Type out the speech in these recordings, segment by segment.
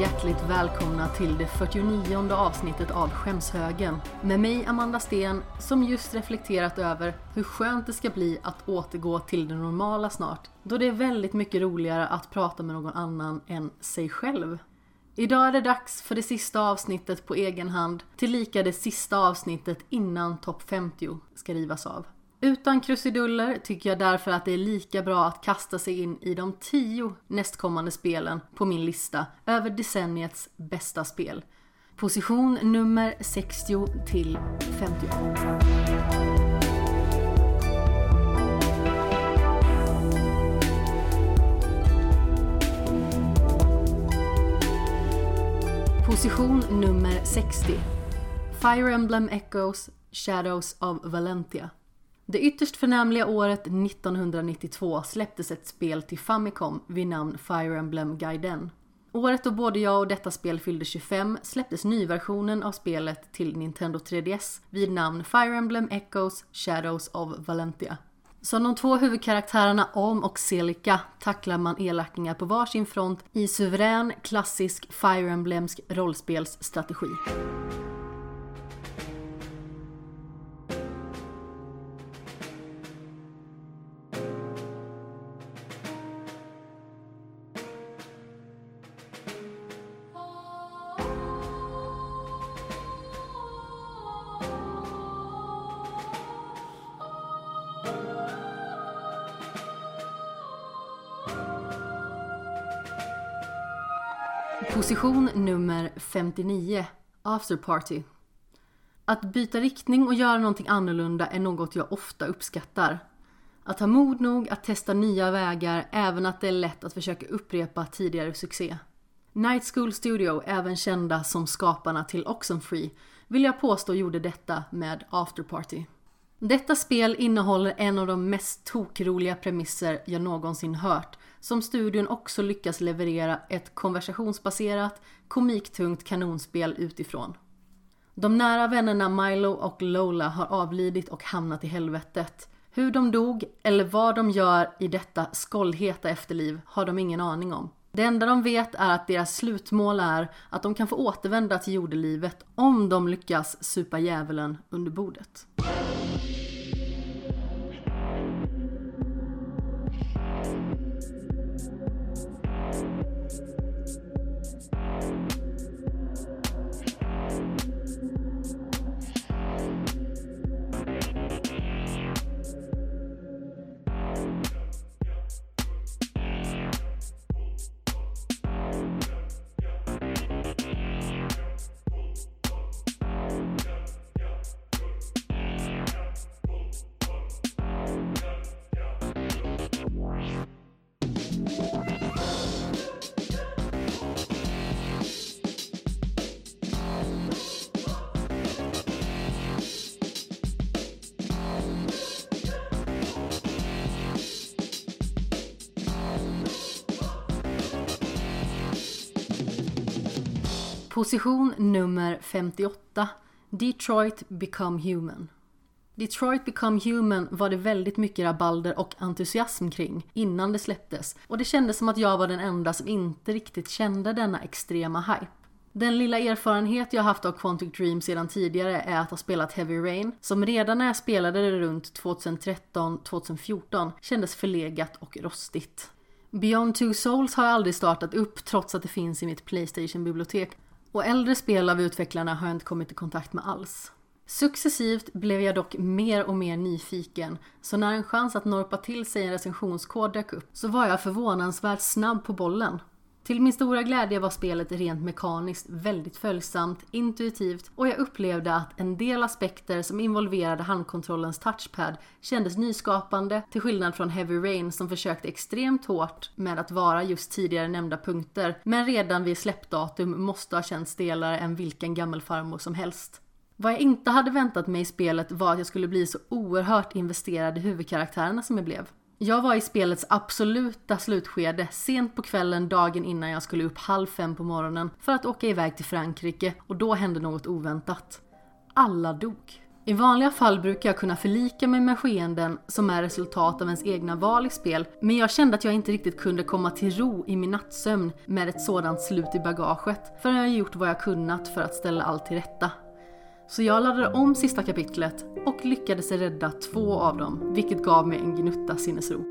hjärtligt välkomna till det 49 avsnittet av Skämshögen med mig Amanda Sten som just reflekterat över hur skönt det ska bli att återgå till det normala snart då det är väldigt mycket roligare att prata med någon annan än sig själv. Idag är det dags för det sista avsnittet på egen hand tillika det sista avsnittet innan topp 50 ska rivas av. Utan krusiduller tycker jag därför att det är lika bra att kasta sig in i de tio nästkommande spelen på min lista över decenniets bästa spel. Position nummer 60 till 50. Position nummer 60. Fire Emblem Echoes Shadows of Valentia. Det ytterst förnämliga året 1992 släpptes ett spel till Famicom vid namn Fire Emblem Gaiden. Året då både jag och detta spel fyllde 25 släpptes nyversionen av spelet till Nintendo 3DS vid namn Fire Emblem Echoes Shadows of Valentia. Som de två huvudkaraktärerna Om och Celica tacklar man elakingar på varsin front i suverän klassisk Fire Emblemsk rollspelsstrategi. Position nummer 59 After Party Att byta riktning och göra någonting annorlunda är något jag ofta uppskattar. Att ha mod nog att testa nya vägar, även att det är lätt att försöka upprepa tidigare succé. Night School Studio, även kända som skaparna till Oxenfree, vill jag påstå gjorde detta med After Party. Detta spel innehåller en av de mest tokroliga premisser jag någonsin hört som studion också lyckas leverera ett konversationsbaserat, komiktungt kanonspel utifrån. De nära vännerna Milo och Lola har avlidit och hamnat i helvetet. Hur de dog eller vad de gör i detta skållheta efterliv har de ingen aning om. Det enda de vet är att deras slutmål är att de kan få återvända till jordelivet om de lyckas supa djävulen under bordet. Position nummer 58 Detroit Become Human Detroit Become Human var det väldigt mycket rabalder och entusiasm kring innan det släpptes och det kändes som att jag var den enda som inte riktigt kände denna extrema hype. Den lilla erfarenhet jag haft av Quantic Dream sedan tidigare är att ha spelat Heavy Rain som redan när jag spelade det runt 2013-2014 kändes förlegat och rostigt. Beyond Two Souls har jag aldrig startat upp trots att det finns i mitt Playstation-bibliotek och äldre spel av utvecklarna har jag inte kommit i kontakt med alls. Successivt blev jag dock mer och mer nyfiken, så när en chans att norpa till sig en recensionskod dök upp så var jag förvånansvärt snabb på bollen. Till min stora glädje var spelet rent mekaniskt väldigt följsamt, intuitivt och jag upplevde att en del aspekter som involverade handkontrollens touchpad kändes nyskapande till skillnad från Heavy Rain som försökte extremt hårt med att vara just tidigare nämnda punkter men redan vid släppdatum måste ha känts stelare än vilken gammelfarmor som helst. Vad jag inte hade väntat mig i spelet var att jag skulle bli så oerhört investerad i huvudkaraktärerna som jag blev. Jag var i spelets absoluta slutskede sent på kvällen dagen innan jag skulle upp halv fem på morgonen för att åka iväg till Frankrike och då hände något oväntat. Alla dog. I vanliga fall brukar jag kunna förlika mig med skeenden som är resultat av ens egna val i spel, men jag kände att jag inte riktigt kunde komma till ro i min nattsömn med ett sådant slut i bagaget förrän jag gjort vad jag kunnat för att ställa allt till rätta. Så jag laddade om sista kapitlet och lyckades rädda två av dem, vilket gav mig en gnutta sinnesro.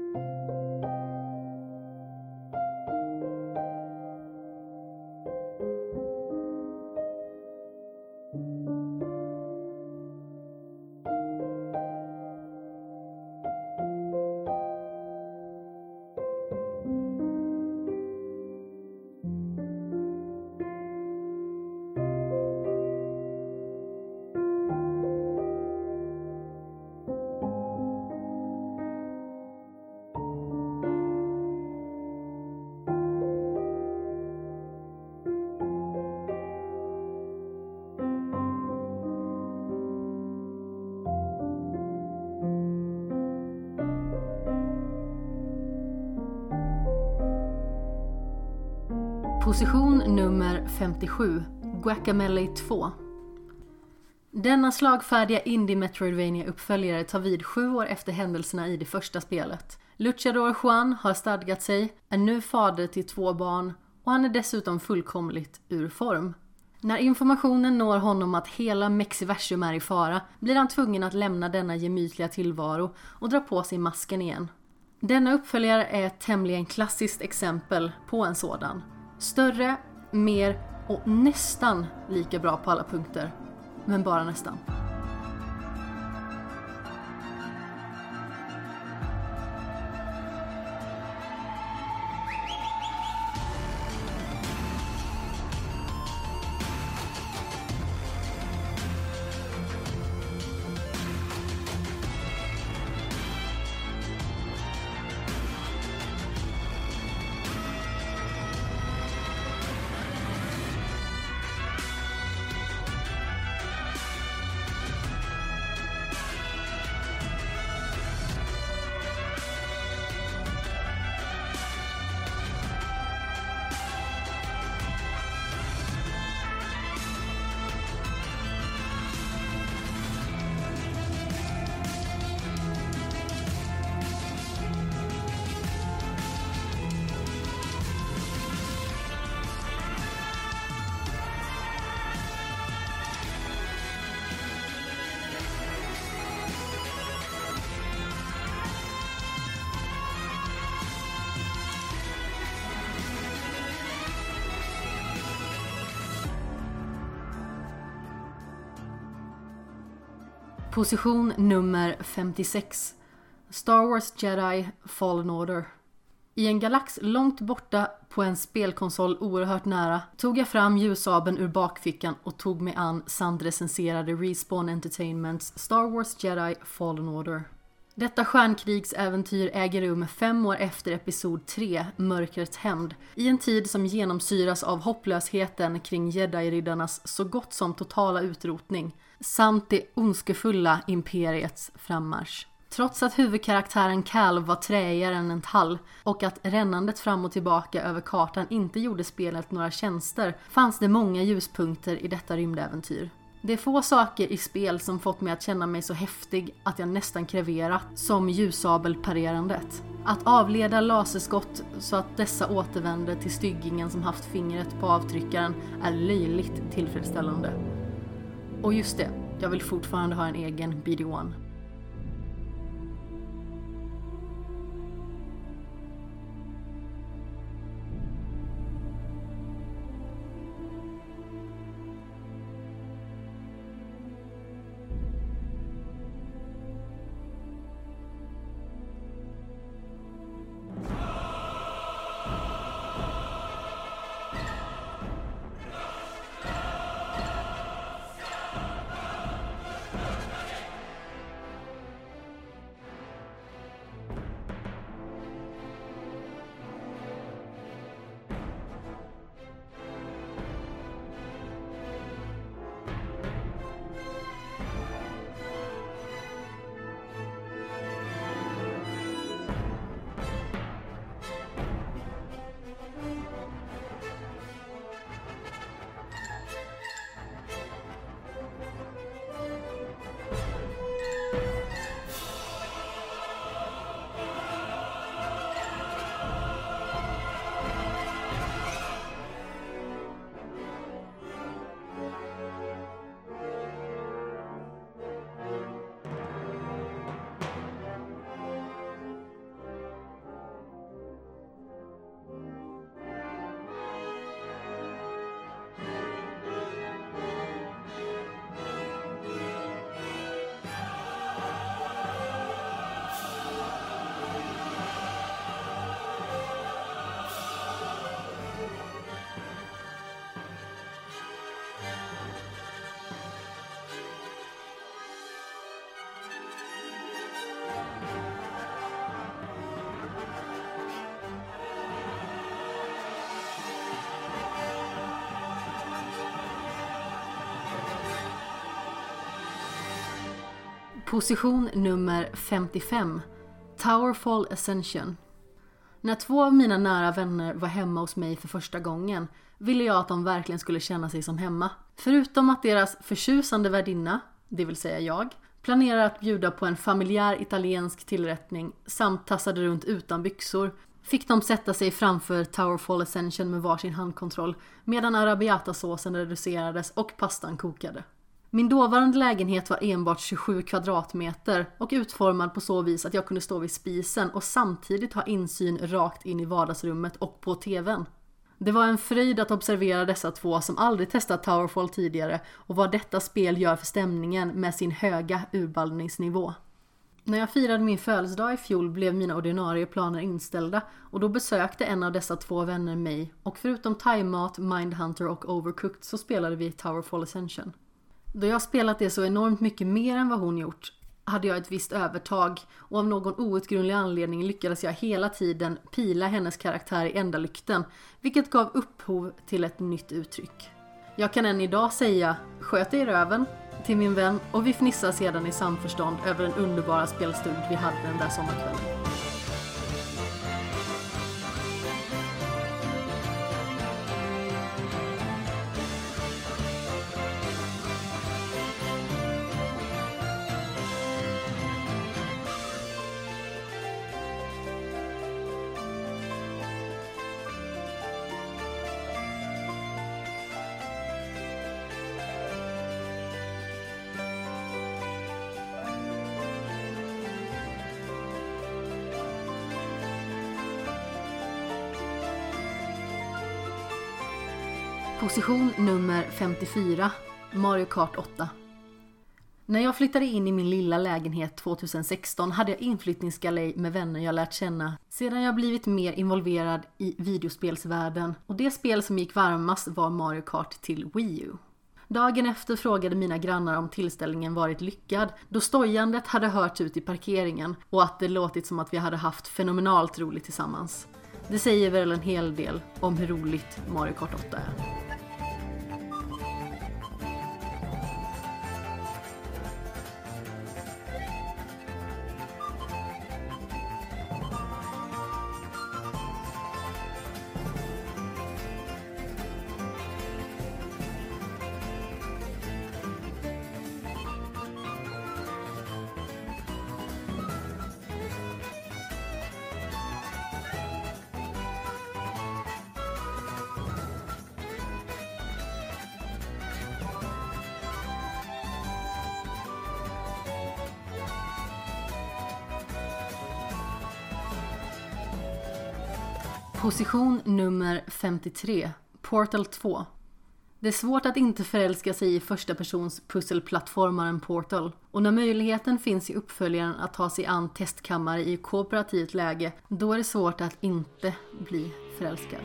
Position nummer 57, Guacamele 2. Denna slagfärdiga indie metroidvania uppföljare tar vid sju år efter händelserna i det första spelet. Luchador Juan har stadgat sig, är nu fader till två barn och han är dessutom fullkomligt ur form. När informationen når honom att hela Mexiversum är i fara blir han tvungen att lämna denna gemytliga tillvaro och dra på sig masken igen. Denna uppföljare är ett tämligen klassiskt exempel på en sådan. Större, mer och nästan lika bra på alla punkter. Men bara nästan. Position nummer 56. Star Wars Jedi Fallen Order. I en galax långt borta på en spelkonsol oerhört nära tog jag fram ljussabeln ur bakfickan och tog mig an sandrecenserade Respawn Entertainments Star Wars Jedi Fallen Order. Detta stjärnkrigsäventyr äger rum fem år efter Episod 3, Mörkrets hämnd, i en tid som genomsyras av hopplösheten kring jedi-riddarnas så gott som totala utrotning, samt det ondskefulla imperiets frammarsch. Trots att huvudkaraktären Cal var träigare än en tall och att rännandet fram och tillbaka över kartan inte gjorde spelet några tjänster fanns det många ljuspunkter i detta rymdäventyr. Det är få saker i spel som fått mig att känna mig så häftig att jag nästan kreverat som ljussabelparerandet. Att avleda laserskott så att dessa återvänder till styggingen som haft fingret på avtryckaren är löjligt tillfredsställande. Och just det, jag vill fortfarande ha en egen BD-1. Position nummer 55 Towerfall Ascension När två av mina nära vänner var hemma hos mig för första gången ville jag att de verkligen skulle känna sig som hemma. Förutom att deras förtjusande värdinna, det vill säga jag, planerar att bjuda på en familjär italiensk tillrättning samt tassade runt utan byxor fick de sätta sig framför Towerfall Ascension med varsin handkontroll medan arabiatasåsen reducerades och pastan kokade. Min dåvarande lägenhet var enbart 27 kvadratmeter och utformad på så vis att jag kunde stå vid spisen och samtidigt ha insyn rakt in i vardagsrummet och på TVn. Det var en fröjd att observera dessa två som aldrig testat Towerfall tidigare och vad detta spel gör för stämningen med sin höga urballningsnivå. När jag firade min födelsedag i fjol blev mina ordinarie planer inställda och då besökte en av dessa två vänner mig och förutom thaimat, Mindhunter och Overcooked så spelade vi Towerfall Ascension. Då jag spelat det så enormt mycket mer än vad hon gjort hade jag ett visst övertag och av någon outgrundlig anledning lyckades jag hela tiden pila hennes karaktär i enda lykten vilket gav upphov till ett nytt uttryck. Jag kan än idag säga “sköt dig i röven” till min vän och vi fnissar sedan i samförstånd över den underbara spelstund vi hade den där sommarkvällen. Position nummer 54 Mario Kart 8 När jag flyttade in i min lilla lägenhet 2016 hade jag inflyttningsgalej med vänner jag lärt känna sedan jag blivit mer involverad i videospelsvärlden och det spel som gick varmast var Mario Kart till Wii U. Dagen efter frågade mina grannar om tillställningen varit lyckad då stojandet hade hörts ut i parkeringen och att det låtit som att vi hade haft fenomenalt roligt tillsammans. Det säger väl en hel del om hur roligt Mario Kart 8 är. Position nummer 53, Portal 2. Det är svårt att inte förälska sig i första persons pusselplattformaren Portal och när möjligheten finns i uppföljaren att ta sig an testkammare i kooperativt läge, då är det svårt att inte bli förälskad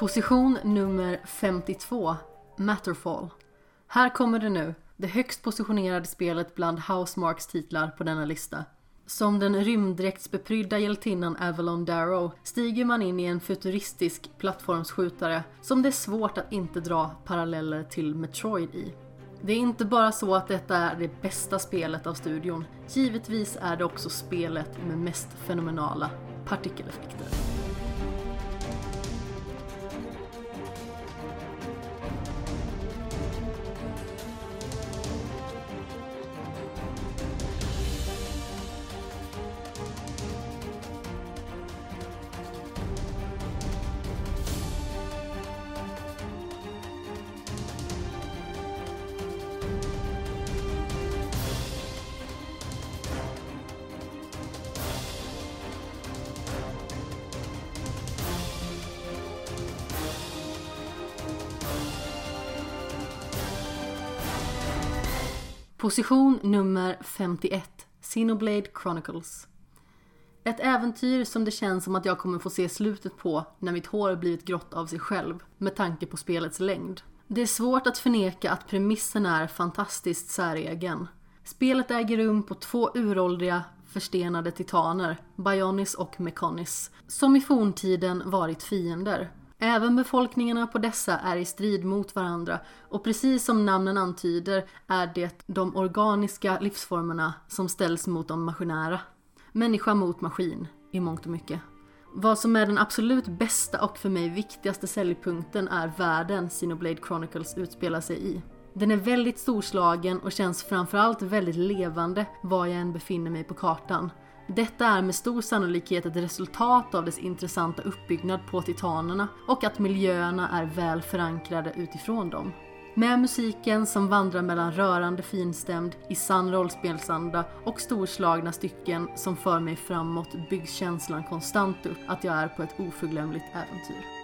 Position nummer 52, Matterfall. Här kommer det nu, det högst positionerade spelet bland Housemarks titlar på denna lista. Som den rymddräktsbeprydda hjältinnan Avalon Darrow stiger man in i en futuristisk plattformsskjutare som det är svårt att inte dra paralleller till Metroid i. Det är inte bara så att detta är det bästa spelet av studion. Givetvis är det också spelet med mest fenomenala partikeleffekter. Position nummer 51 Sinoblade Chronicles Ett äventyr som det känns som att jag kommer få se slutet på när mitt hår blivit grått av sig själv med tanke på spelets längd. Det är svårt att förneka att premissen är fantastiskt säregen. Spelet äger rum på två uråldriga förstenade titaner, Bionis och Mekonis, som i forntiden varit fiender. Även befolkningarna på dessa är i strid mot varandra och precis som namnen antyder är det de organiska livsformerna som ställs mot de maskinära. Människa mot maskin, i mångt och mycket. Vad som är den absolut bästa och för mig viktigaste säljpunkten är världen Sinoblade Chronicles utspelar sig i. Den är väldigt storslagen och känns framförallt väldigt levande var jag än befinner mig på kartan. Detta är med stor sannolikhet ett resultat av dess intressanta uppbyggnad på titanerna och att miljöerna är väl förankrade utifrån dem. Med musiken som vandrar mellan rörande finstämd, i sann rollspelsanda och storslagna stycken som för mig framåt byggs känslan konstant upp att jag är på ett oförglömligt äventyr.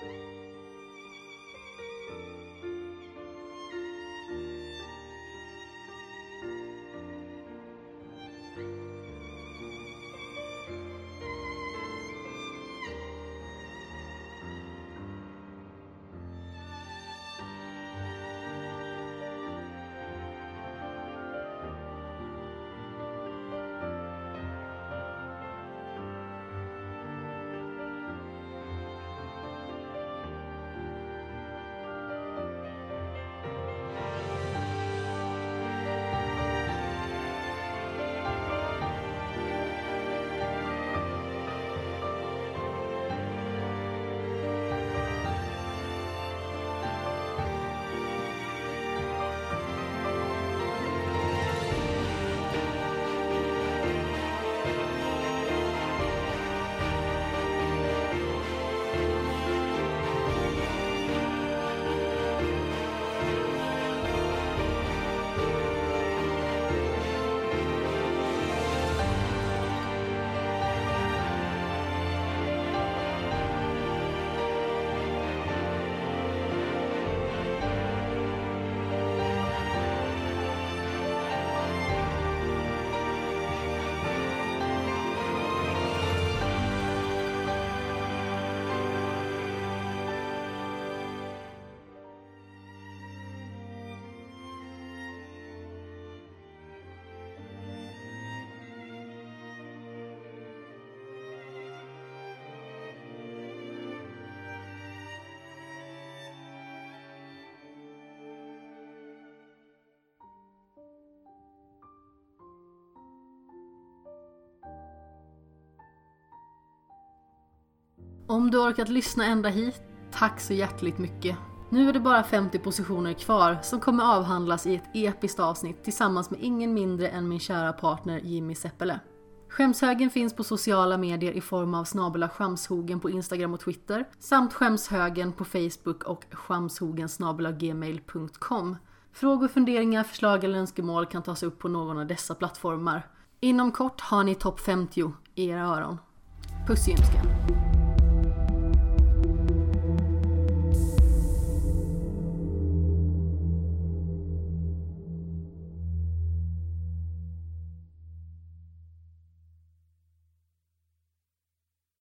Om du orkat lyssna ända hit, tack så hjärtligt mycket. Nu är det bara 50 positioner kvar som kommer avhandlas i ett episkt avsnitt tillsammans med ingen mindre än min kära partner Jimmy Seppele. Skämshögen finns på sociala medier i form av snabela skamshogen på Instagram och Twitter samt skämshögen på Facebook och skamshogen gmail.com. Frågor, funderingar, förslag eller önskemål kan tas upp på någon av dessa plattformar. Inom kort har ni topp 50 i era öron. Puss i ljumsken!